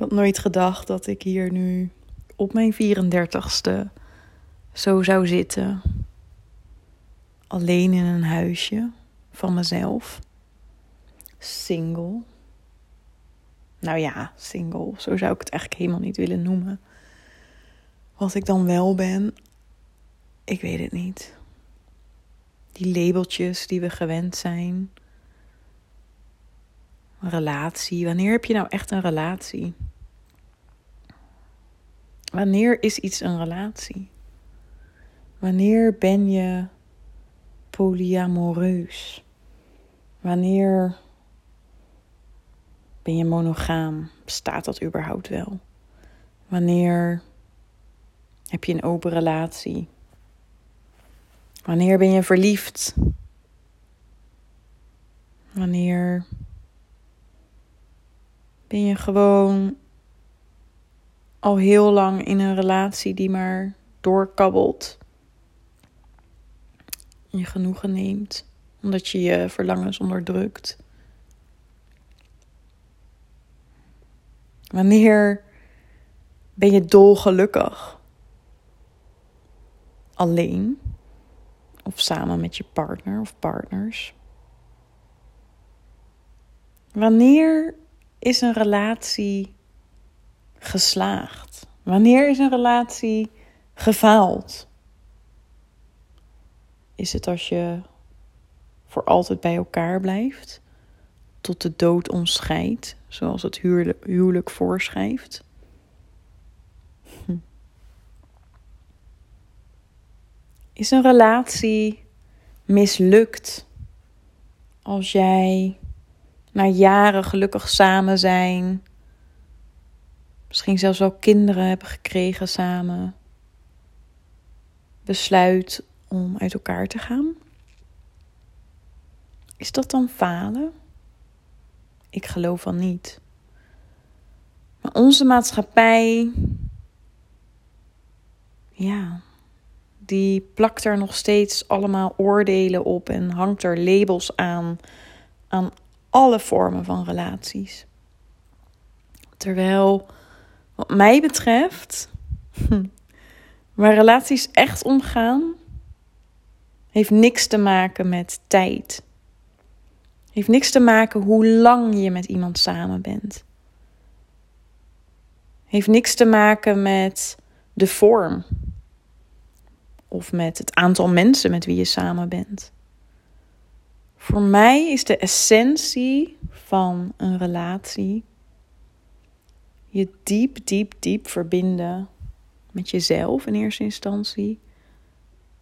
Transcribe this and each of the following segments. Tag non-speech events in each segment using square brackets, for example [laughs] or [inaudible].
had nooit gedacht dat ik hier nu op mijn 34ste zo zou zitten. Alleen in een huisje van mezelf. Single. Nou ja, single. Zo zou ik het eigenlijk helemaal niet willen noemen. Wat ik dan wel ben, ik weet het niet. Die labeltjes die we gewend zijn. Relatie. Wanneer heb je nou echt een relatie? Wanneer is iets een relatie? Wanneer ben je polyamoreus? Wanneer ben je monogaam? Bestaat dat überhaupt wel? Wanneer heb je een open relatie? Wanneer ben je verliefd? Wanneer ben je gewoon al heel lang in een relatie die maar doorkabbelt? Je genoegen neemt omdat je je verlangens onderdrukt. Wanneer ben je dolgelukkig? Alleen of samen met je partner of partners? Wanneer is een relatie geslaagd? Wanneer is een relatie gefaald? Is het als je voor altijd bij elkaar blijft, tot de dood omscheidt, zoals het huwelijk voorschrijft? Hm. Is een relatie mislukt als jij na jaren gelukkig samen zijn, misschien zelfs wel kinderen hebben gekregen samen, besluit om uit elkaar te gaan? Is dat dan falen? Ik geloof van niet. Maar onze maatschappij, ja, die plakt er nog steeds allemaal oordelen op en hangt er labels aan aan alle vormen van relaties. Terwijl, wat mij betreft, waar relaties echt omgaan, heeft niks te maken met tijd. Heeft niks te maken hoe lang je met iemand samen bent. Heeft niks te maken met de vorm. Of met het aantal mensen met wie je samen bent. Voor mij is de essentie van een relatie je diep, diep, diep verbinden met jezelf in eerste instantie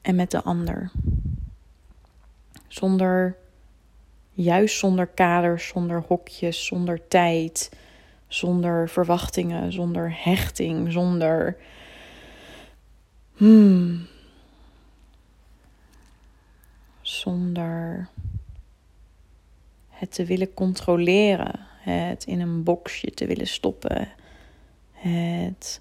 en met de ander. Zonder, juist zonder kaders, zonder hokjes, zonder tijd, zonder verwachtingen, zonder hechting, zonder. Hmm, zonder het te willen controleren, het in een boxje te willen stoppen, het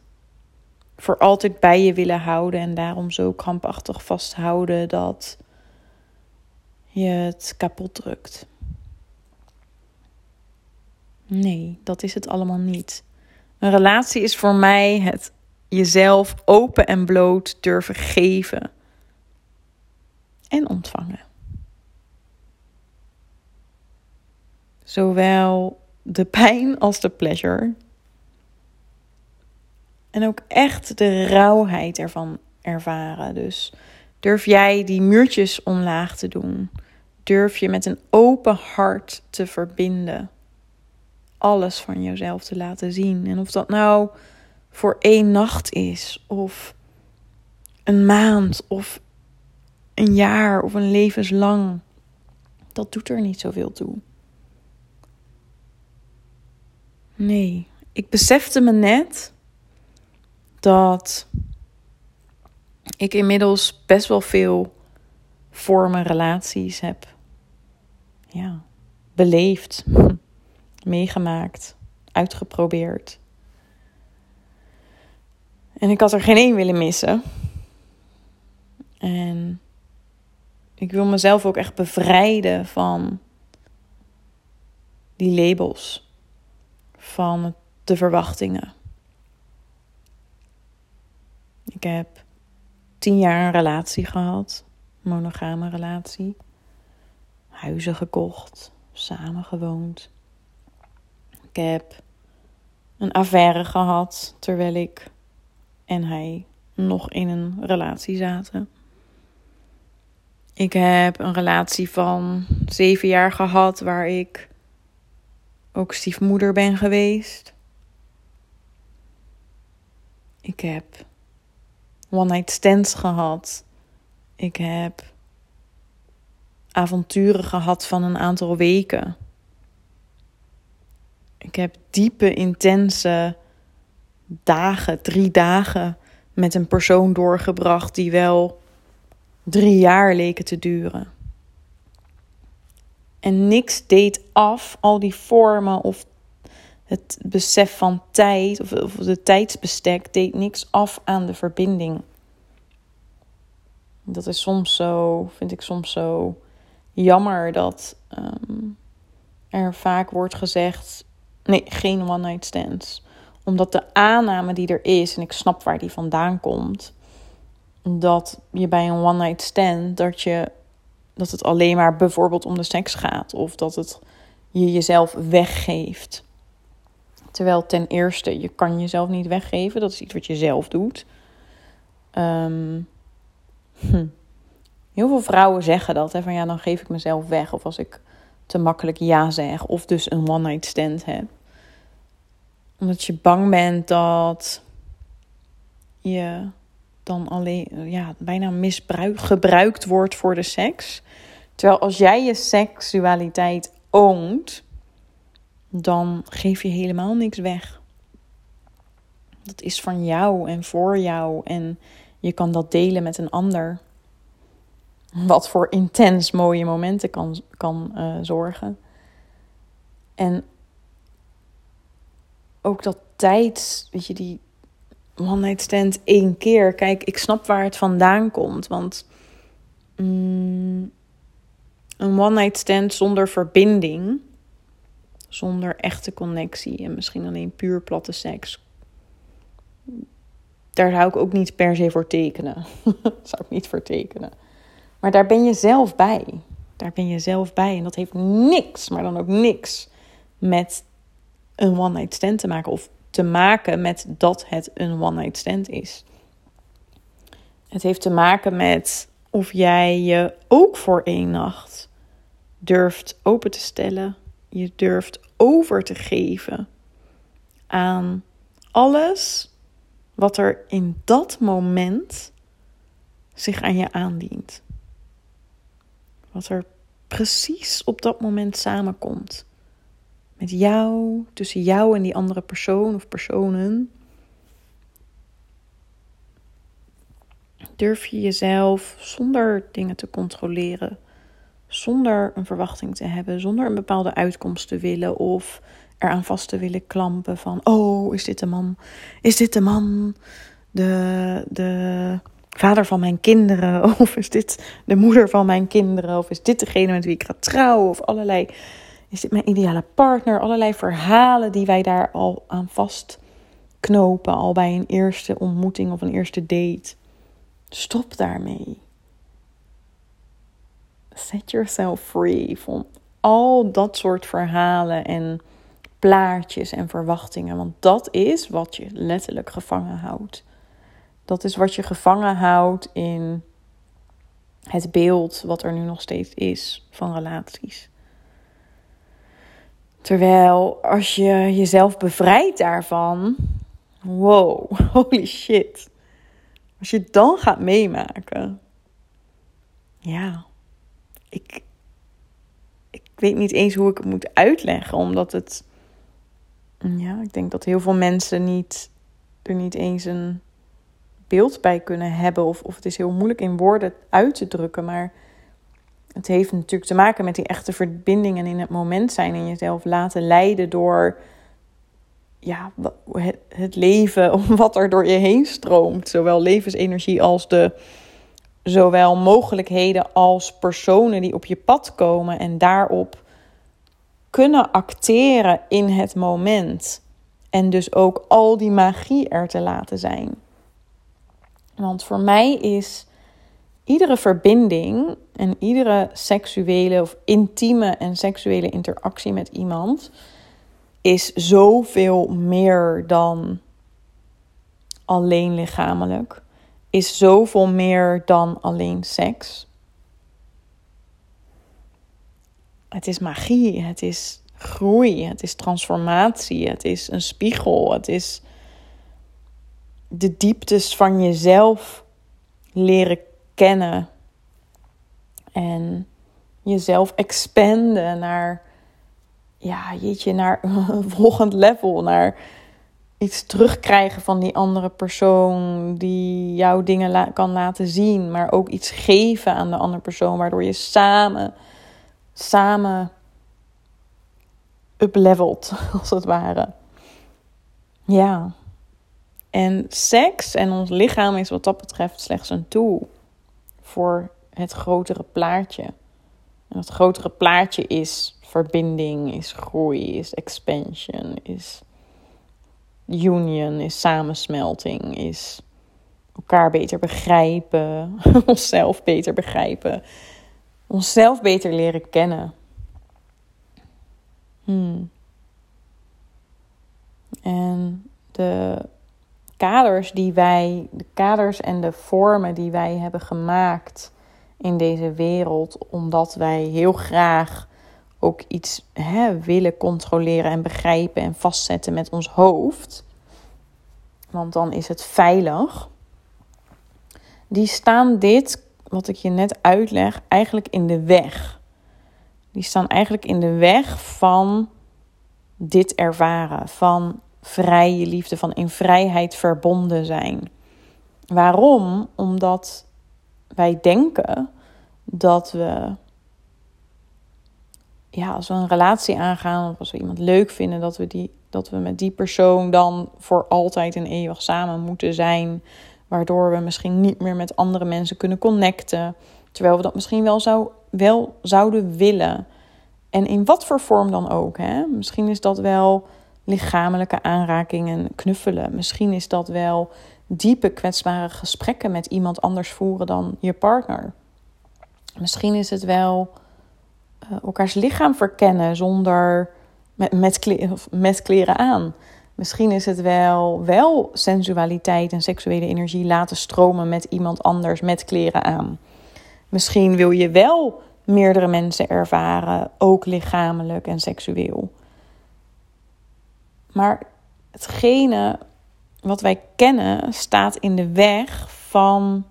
voor altijd bij je willen houden en daarom zo krampachtig vasthouden dat je het kapot drukt. Nee, dat is het allemaal niet. Een relatie is voor mij het jezelf open en bloot durven geven en ontvangen. Zowel de pijn als de pleasure. En ook echt de rauwheid ervan ervaren. Dus durf jij die muurtjes omlaag te doen. Durf je met een open hart te verbinden. Alles van jezelf te laten zien. En of dat nou voor één nacht is, of een maand, of een jaar, of een levenslang. Dat doet er niet zoveel toe. Nee, ik besefte me net dat ik inmiddels best wel veel vormen relaties heb ja, beleefd, [laughs] meegemaakt, uitgeprobeerd. En ik had er geen één willen missen. En ik wil mezelf ook echt bevrijden van die labels van de verwachtingen. Ik heb tien jaar een relatie gehad, monogame relatie, huizen gekocht, samen gewoond. Ik heb een affaire gehad terwijl ik en hij nog in een relatie zaten. Ik heb een relatie van zeven jaar gehad waar ik ook stiefmoeder ben geweest. Ik heb one-night stands gehad. Ik heb avonturen gehad van een aantal weken. Ik heb diepe, intense dagen, drie dagen met een persoon doorgebracht die wel drie jaar leken te duren. En niks deed af, al die vormen of het besef van tijd of, of de tijdsbestek deed niks af aan de verbinding. Dat is soms zo, vind ik soms zo jammer dat ehm, er vaak wordt gezegd: nee, geen one-night stands. Omdat de aanname die er is, en ik snap waar die vandaan komt, dat je bij een one-night stand dat je dat het alleen maar bijvoorbeeld om de seks gaat of dat het je jezelf weggeeft. Terwijl ten eerste, je kan jezelf niet weggeven. Dat is iets wat je zelf doet. Ehm, hm. Heel veel vrouwen zeggen dat. Hè, van ja, dan geef ik mezelf weg. Of als ik te makkelijk ja zeg. Of dus een one-night stand heb. Omdat je bang bent dat je dan alleen ja, bijna misbruik, gebruikt wordt voor de seks. Terwijl als jij je seksualiteit oont, dan geef je helemaal niks weg. Dat is van jou en voor jou en je kan dat delen met een ander. Wat voor intens mooie momenten kan, kan uh, zorgen. En ook dat tijd, weet je, die one night stand één keer. Kijk, ik snap waar het vandaan komt. Want mm, een one night stand zonder verbinding zonder echte connectie en misschien alleen puur platte seks. Daar zou ik ook niet per se voor tekenen. [laughs] zou ik niet voor tekenen. Maar daar ben je zelf bij. Daar ben je zelf bij. En dat heeft niks, maar dan ook niks met een one-night stand te maken. Of te maken met dat het een one-night stand is. Het heeft te maken met of jij je ook voor één nacht durft open te stellen je durft over te geven aan alles wat er in dat moment zich aan je aandient. Wat er precies op dat moment samenkomt. Met jou, tussen jou en die andere persoon of personen. Durf je jezelf zonder dingen te controleren zonder een verwachting te hebben, zonder een bepaalde uitkomst te willen of eraan vast te willen klampen van, oh, is dit de man? Is dit de man? De, de vader van mijn kinderen? [laughs] Of is dit de moeder van mijn kinderen? Of is dit degene met wie ik ga trouwen? Of allerlei, is dit mijn ideale partner? Allerlei verhalen die wij daar al aan vastknopen, al bij een eerste ontmoeting of een eerste date. Stop daarmee set yourself free van al dat soort verhalen en plaatjes en verwachtingen. Want dat is wat je letterlijk gevangen houdt. Dat is wat je gevangen houdt in het beeld wat er nu nog steeds is van relaties. Terwijl als je jezelf bevrijdt daarvan, wow, [laughs] holy shit. Als je het dan gaat meemaken, ja, ik, ik weet niet eens hoe ik het moet uitleggen, omdat het. Ja, ik denk dat heel veel mensen niet, er niet eens een beeld bij kunnen hebben. Of, of het is heel moeilijk in woorden uit te drukken. Maar het heeft natuurlijk te maken met die echte verbindingen in het moment zijn. En jezelf laten leiden door ja, het, leven, [laughs] wat er door je heen stroomt. Zowel levensenergie als de zowel mogelijkheden als personen die op je pad komen en daarop kunnen acteren in het moment. En dus ook al die magie er te laten zijn. Want voor mij is iedere verbinding en iedere seksuele of intieme en seksuele interactie met iemand is zoveel meer dan alleen lichamelijk. Is zoveel meer dan alleen seks. Het is magie, het is groei, het is transformatie, het is een spiegel, het is de dieptes van jezelf leren kennen en jezelf expanden naar, ja, jeetje, naar [laughs] een volgend level, naar iets terugkrijgen van die andere persoon die jouw dingen kan laten zien, maar ook iets geven aan de andere persoon, waardoor je samen, samen uplevelt, [laughs] als het ware. Ja. En seks en ons lichaam is wat dat betreft slechts een tool voor het grotere plaatje. En het grotere plaatje is verbinding, is groei, is expansion, is union, is samensmelting, is elkaar beter begrijpen, [laughs] onszelf beter begrijpen, onszelf beter leren kennen. Hmm. En de kaders die wij, de kaders en de vormen die wij hebben gemaakt in deze wereld, omdat wij heel graag ook iets hè, willen controleren en begrijpen en vastzetten met ons hoofd. Want dan is het veilig. Die staan dit, wat ik je net uitleg, eigenlijk in de weg. Die staan eigenlijk in de weg van dit ervaren. Van vrije liefde, van in vrijheid verbonden zijn. Waarom? Omdat wij denken dat we, ja, als we een relatie aangaan, of als we iemand leuk vinden, dat we, die, dat we met die persoon dan voor altijd en eeuwig samen moeten zijn. Waardoor we misschien niet meer met andere mensen kunnen connecten. Terwijl we dat misschien wel, zou, wel zouden willen. En in wat voor vorm dan ook. Hè? Misschien is dat wel lichamelijke aanrakingen, knuffelen. Misschien is dat wel diepe, kwetsbare gesprekken met iemand anders voeren dan je partner. Misschien is het wel uh, elkaars lichaam verkennen zonder met, met, kleren, met kleren aan. Misschien is het wel, wel sensualiteit en seksuele energie laten stromen met iemand anders met kleren aan. Misschien wil je wel meerdere mensen ervaren, ook lichamelijk en seksueel. Maar hetgene wat wij kennen staat in de weg van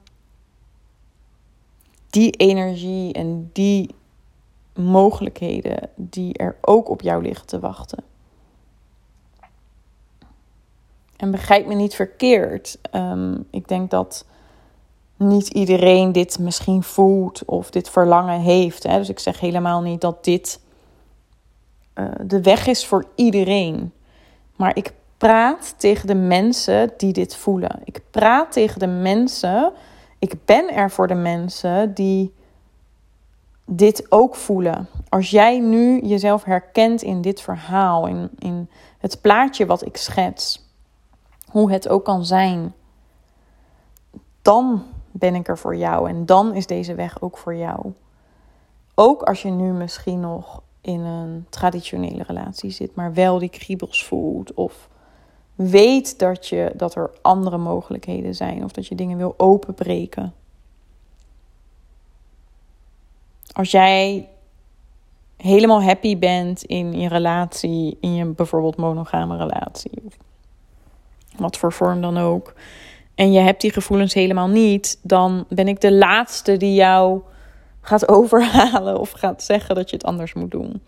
die energie en die mogelijkheden die er ook op jou liggen te wachten. En begrijp me niet verkeerd. Um, ik denk dat niet iedereen dit misschien voelt of dit verlangen heeft. Hè? Dus ik zeg helemaal niet dat dit uh, de weg is voor iedereen. Maar ik praat tegen de mensen die dit voelen. Ik praat tegen de mensen. Ik ben er voor de mensen die dit ook voelen. Als jij nu jezelf herkent in dit verhaal, in, in het plaatje wat ik schets, hoe het ook kan zijn, dan ben ik er voor jou en dan is deze weg ook voor jou. Ook als je nu misschien nog in een traditionele relatie zit, maar wel die kriebels voelt. Of weet dat, je, dat er andere mogelijkheden zijn. Of dat je dingen wil openbreken. Als jij helemaal happy bent in je relatie, in je bijvoorbeeld monogame relatie. Wat voor vorm dan ook. En je hebt die gevoelens helemaal niet, dan ben ik de laatste die jou gaat [laughs] overhalen of gaat zeggen dat je het anders moet doen.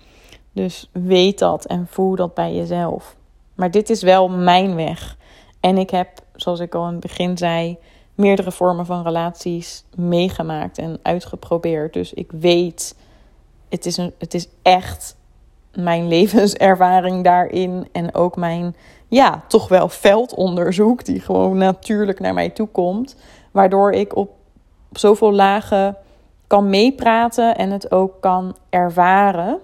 Dus weet dat en voel dat bij jezelf. Maar dit is wel mijn weg. En ik heb, zoals ik al in het begin zei, meerdere vormen van relaties meegemaakt en uitgeprobeerd. Dus ik weet, het is, een, het is echt mijn [laughs] levenservaring daarin. En ook mijn, ja, toch wel veldonderzoek, die gewoon natuurlijk naar mij toe komt. Waardoor ik op zoveel lagen kan meepraten en het ook kan ervaren.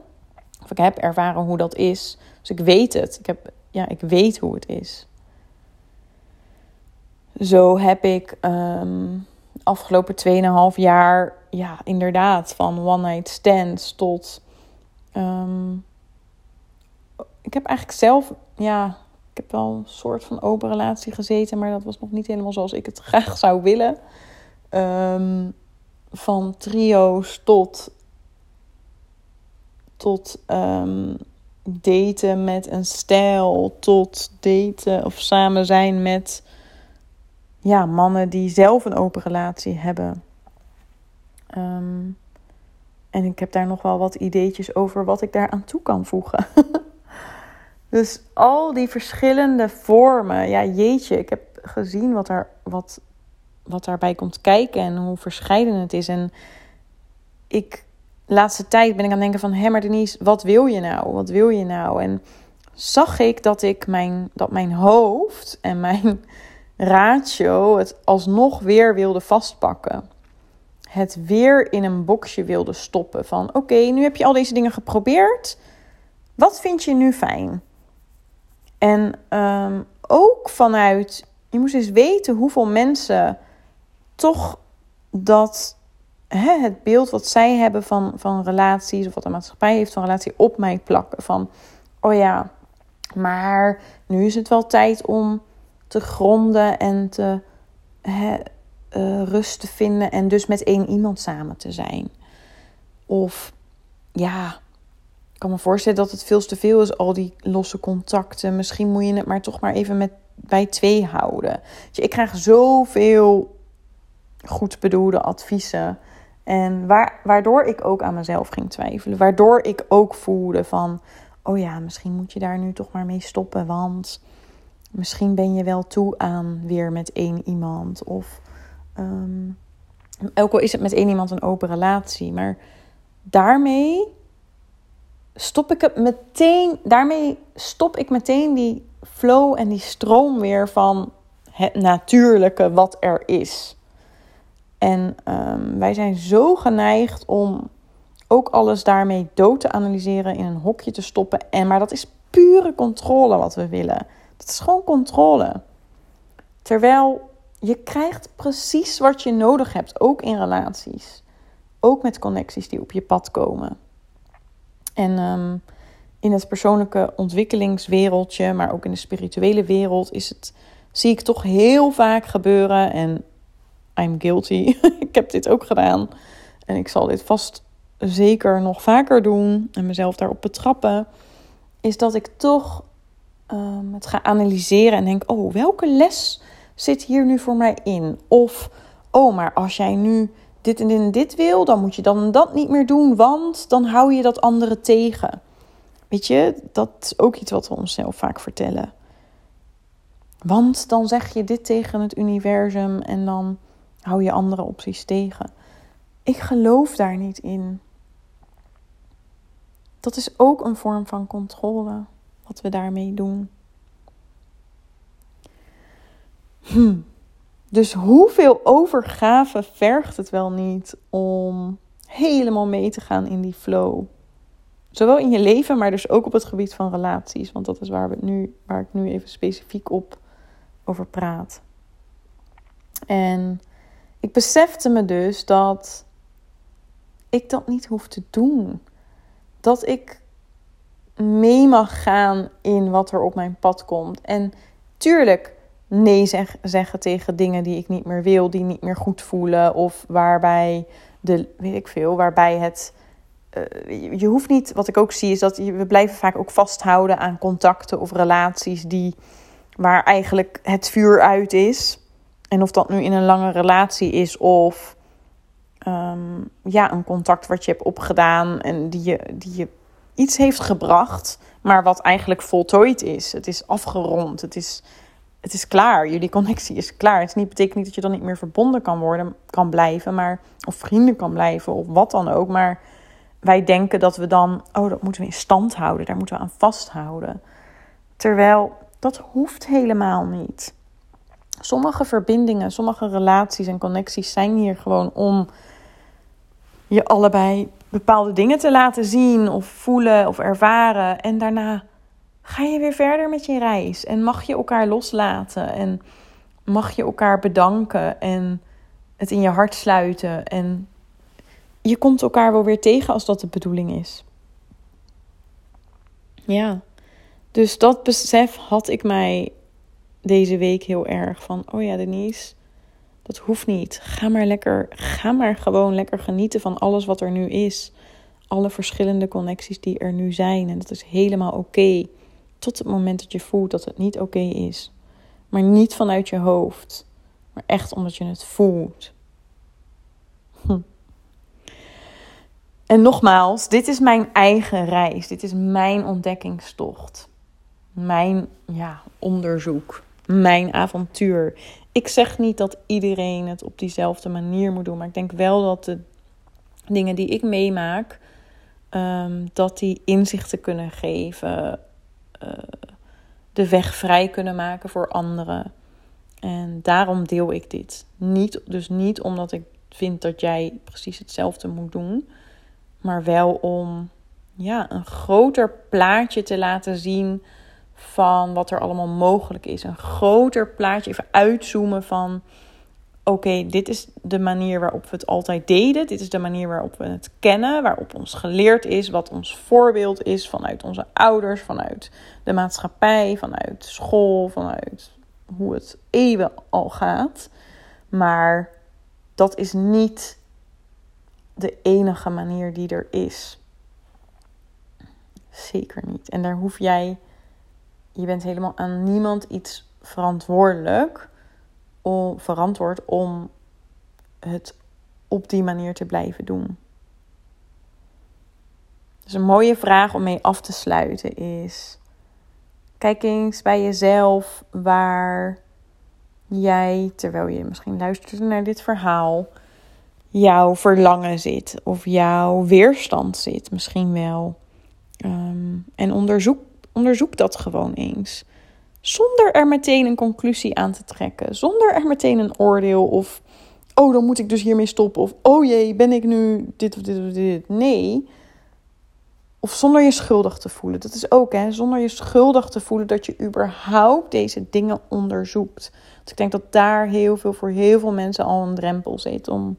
Of ik heb ervaren hoe dat is. Dus ik weet het. Ik heb ja, ik weet hoe het is. Zo heb ik um, afgelopen 2,5 jaar, ja, inderdaad, van one night stands tot. Ehm, ik heb eigenlijk zelf, ja, ik heb wel een soort van open relatie gezeten, maar dat was nog niet helemaal zoals ik het [laughs] graag zou willen. Um, van trio's tot, tot daten met een stijl, tot daten of samen zijn met ja, mannen die zelf een open relatie hebben. Um, en ik heb daar nog wel wat ideetjes over wat ik daar aan toe kan voegen. [laughs] dus al die verschillende vormen. Ja, jeetje, ik heb gezien wat, er, wat, wat daarbij komt kijken en hoe verscheiden het is. En ik, laatste tijd ben ik aan het denken van... Hé, maar Denise, wat wil je nou? Wat wil je nou? En zag ik dat ik mijn, dat mijn hoofd en mijn ratio het alsnog weer wilde vastpakken. Het weer in een boxje wilde stoppen. Van oké, nu heb je al deze dingen geprobeerd. Wat vind je nu fijn? En ehm, ook vanuit, je moest eens weten hoeveel mensen toch dat hè, het beeld wat zij hebben van, van relaties, of wat de maatschappij heeft van relatie, op mij plakken. Van oh ja, maar nu is het wel tijd om te gronden en te uh, rust te vinden en dus met één iemand samen te zijn. Of ja, ik kan me voorstellen dat het veel te veel is, al die losse contacten. Misschien moet je het maar toch maar even met bij twee houden. Dus ik krijg zoveel goed bedoelde adviezen. En waar, waardoor ik ook aan mezelf ging twijfelen. Waardoor ik ook voelde van, oh ja, misschien moet je daar nu toch maar mee stoppen. Want misschien ben je wel toe aan weer met één iemand. Of um, ook al is het met één iemand een open relatie. Maar daarmee stop ik het meteen. Daarmee stop ik meteen die flow en die stroom weer van het natuurlijke wat er is. En um, wij zijn zo geneigd om ook alles daarmee dood te analyseren, in een hokje te stoppen. En, maar dat is pure controle wat we willen. Dat is gewoon controle. Terwijl je krijgt precies wat je nodig hebt, ook in relaties. Ook met connecties die op je pad komen. En um, in het persoonlijke ontwikkelingswereldje, maar ook in de spirituele wereld, is het, zie ik toch heel vaak gebeuren. En I'm guilty. [laughs] ik heb dit ook gedaan. En ik zal dit vast zeker nog vaker doen en mezelf daarop betrappen. Is dat ik toch um, het ga analyseren en denk: oh, welke les zit hier nu voor mij in? Of, oh, maar als jij nu dit en dit en dit wil, dan moet je dan dat niet meer doen, want dan hou je dat andere tegen. Weet je, dat is ook iets wat we onszelf vaak vertellen. Want dan zeg je dit tegen het universum en dan hou je andere opties tegen. Ik geloof daar niet in. Dat is ook een vorm van controle, wat we daarmee doen. Hm. Dus hoeveel overgave vergt het wel niet om helemaal mee te gaan in die flow? Zowel in je leven, maar dus ook op het gebied van relaties. Want dat is waar, we nu, waar ik nu even specifiek op over praat. En ik besefte me dus dat ik dat niet hoef te doen. Dat ik mee mag gaan in wat er op mijn pad komt. En tuurlijk, nee zeg, zeggen tegen dingen die ik niet meer wil, die niet meer goed voelen. Of waarbij de, weet ik veel, waarbij het. Uh, je hoeft niet, wat ik ook zie, is dat we blijven vaak ook vasthouden aan contacten of relaties die, waar eigenlijk het vuur uit is. En of dat nu in een lange relatie is of um, ja, een contact wat je hebt opgedaan en die je, die je iets heeft gebracht, maar wat eigenlijk voltooid is. Het is afgerond. Het is het is klaar. Jullie connectie is klaar. Het niet, betekent niet dat je dan niet meer verbonden kan worden, kan blijven, maar, of vrienden kan blijven, of wat dan ook. Maar wij denken dat we dan, oh, dat moeten we in stand houden, daar moeten we aan vasthouden. Terwijl dat hoeft helemaal niet. Sommige verbindingen, sommige relaties en connecties zijn hier gewoon om je allebei bepaalde dingen te laten zien of voelen of ervaren. En daarna ga je weer verder met je reis. En mag je elkaar loslaten. En mag je elkaar bedanken. En het in je hart sluiten. En je komt elkaar wel weer tegen als dat de bedoeling is. Ja. Dus dat besef had ik mij deze week heel erg van. Oh ja, Denise. Dat hoeft niet. Ga maar lekker. Ga maar gewoon lekker genieten van alles wat er nu is. Alle verschillende connecties die er nu zijn. En dat is helemaal oké. Tot het moment dat je voelt dat het niet oké is. Maar niet vanuit je hoofd. Maar echt omdat je het voelt. Hm. En nogmaals, dit is mijn eigen reis. Dit is mijn ontdekkingstocht. Mijn ja, onderzoek. Mijn avontuur. Ik zeg niet dat iedereen het op diezelfde manier moet doen. Maar ik denk wel dat de dingen die ik meemaak. Um, dat die inzichten kunnen geven. Uh, de weg vrij kunnen maken voor anderen. En daarom deel ik dit. Niet, dus niet omdat ik vind dat jij precies hetzelfde moet doen, maar wel om ja, een groter plaatje te laten zien van wat er allemaal mogelijk is. Een groter plaatje, even uitzoomen van oké, dit is de manier waarop we het altijd deden. Dit is de manier waarop we het kennen, waarop ons geleerd is, wat ons voorbeeld is vanuit onze ouders, vanuit de maatschappij, vanuit school, vanuit hoe het eeuwen al gaat. Maar dat is niet de enige manier die er is. Zeker niet. En daar hoef jij, je bent helemaal aan niemand iets verantwoordelijk om, verantwoord om het op die manier te blijven doen. Dus een mooie vraag om mee af te sluiten is: kijk eens bij jezelf waar jij, terwijl je misschien luistert naar dit verhaal, jouw verlangen zit of jouw weerstand zit, misschien wel. Ehm, en onderzoek, onderzoek dat gewoon eens. Zonder er meteen een conclusie aan te trekken. Zonder er meteen een oordeel of. Oh, dan moet ik dus hiermee stoppen. Of oh jee, ben ik nu dit of dit of dit. Nee. Of zonder je schuldig te voelen. Dat is ook, hè. Zonder je schuldig te voelen dat je überhaupt deze dingen onderzoekt. Dus ik denk dat daar heel veel voor heel veel mensen al een drempel zit. Om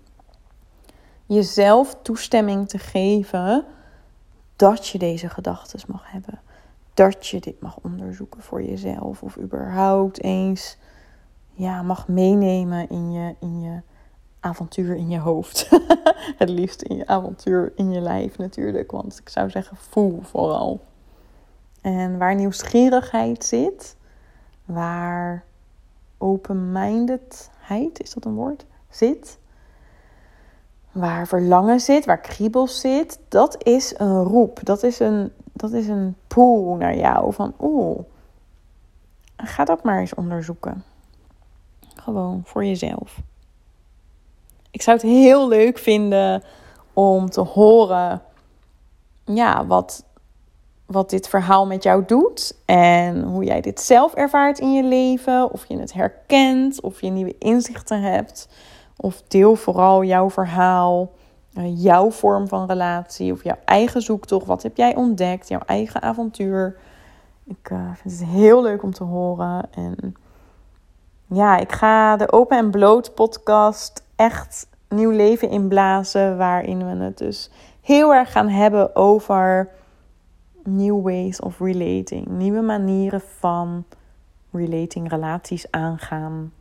jezelf toestemming te geven dat je deze gedachten mag hebben dat je dit mag onderzoeken voor jezelf. Of überhaupt eens ja, mag meenemen in je, in je avontuur in je hoofd. [laughs] Het liefst in je avontuur in je lijf natuurlijk. Want ik zou zeggen, voel vooral. En waar nieuwsgierigheid zit, waar open-mindedheid, is dat een woord, zit, waar verlangen zit, waar kriebels zit, dat is een roep. Dat is een, dat is een pool naar jou van oeh, ga dat maar eens onderzoeken. Gewoon voor jezelf. Ik zou het heel leuk vinden om te horen ja, wat, wat dit verhaal met jou doet en hoe jij dit zelf ervaart in je leven, of je het herkent, of je nieuwe inzichten hebt. Of deel vooral jouw verhaal, jouw vorm van relatie of jouw eigen zoektocht. Wat heb jij ontdekt? Jouw eigen avontuur. Ik uh, vind het heel leuk om te horen. En ja, ik ga de Open en Bloot podcast echt nieuw leven inblazen. Waarin we het dus heel erg gaan hebben over new ways of relating. Nieuwe manieren van relating, relaties aangaan,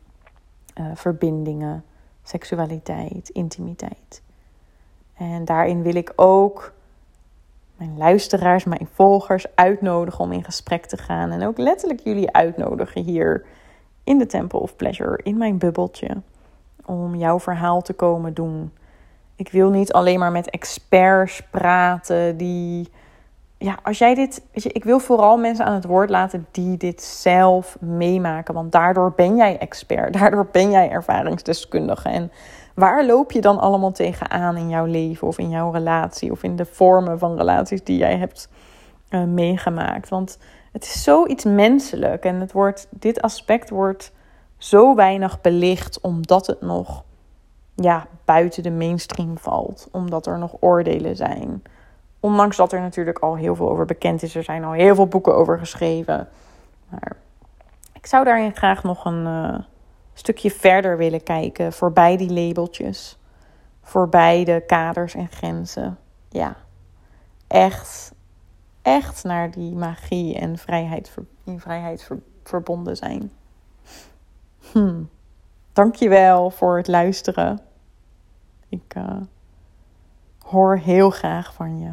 uh, verbindingen seksualiteit, intimiteit. En daarin wil ik ook mijn luisteraars, mijn volgers uitnodigen om in gesprek te gaan. En ook letterlijk jullie uitnodigen hier in de Temple of Pleasure, in mijn bubbeltje, om jouw verhaal te komen doen. Ik wil niet alleen maar met experts praten die ja, als jij dit. Weet je, ik wil vooral mensen aan het woord laten die dit zelf meemaken. Want daardoor ben jij expert. [laughs] Daardoor ben jij ervaringsdeskundige. En waar loop je dan allemaal tegenaan in jouw leven of in jouw relatie of in de vormen van relaties die jij hebt uh, meegemaakt? Want het is zoiets menselijk en het wordt, dit aspect wordt zo weinig belicht omdat het nog ja, buiten de mainstream valt. Omdat er nog oordelen zijn Ondanks dat er natuurlijk al heel veel over bekend is. Er zijn al heel veel boeken over geschreven. Maar ik zou daarin graag nog een uh, stukje verder willen kijken. Voorbij die labeltjes. Voorbij de kaders en grenzen. Ja, echt, echt naar die magie en vrijheid, in vrijheid verbonden zijn. Hm. Dankjewel voor het luisteren. Ik uh, hoor heel graag van je.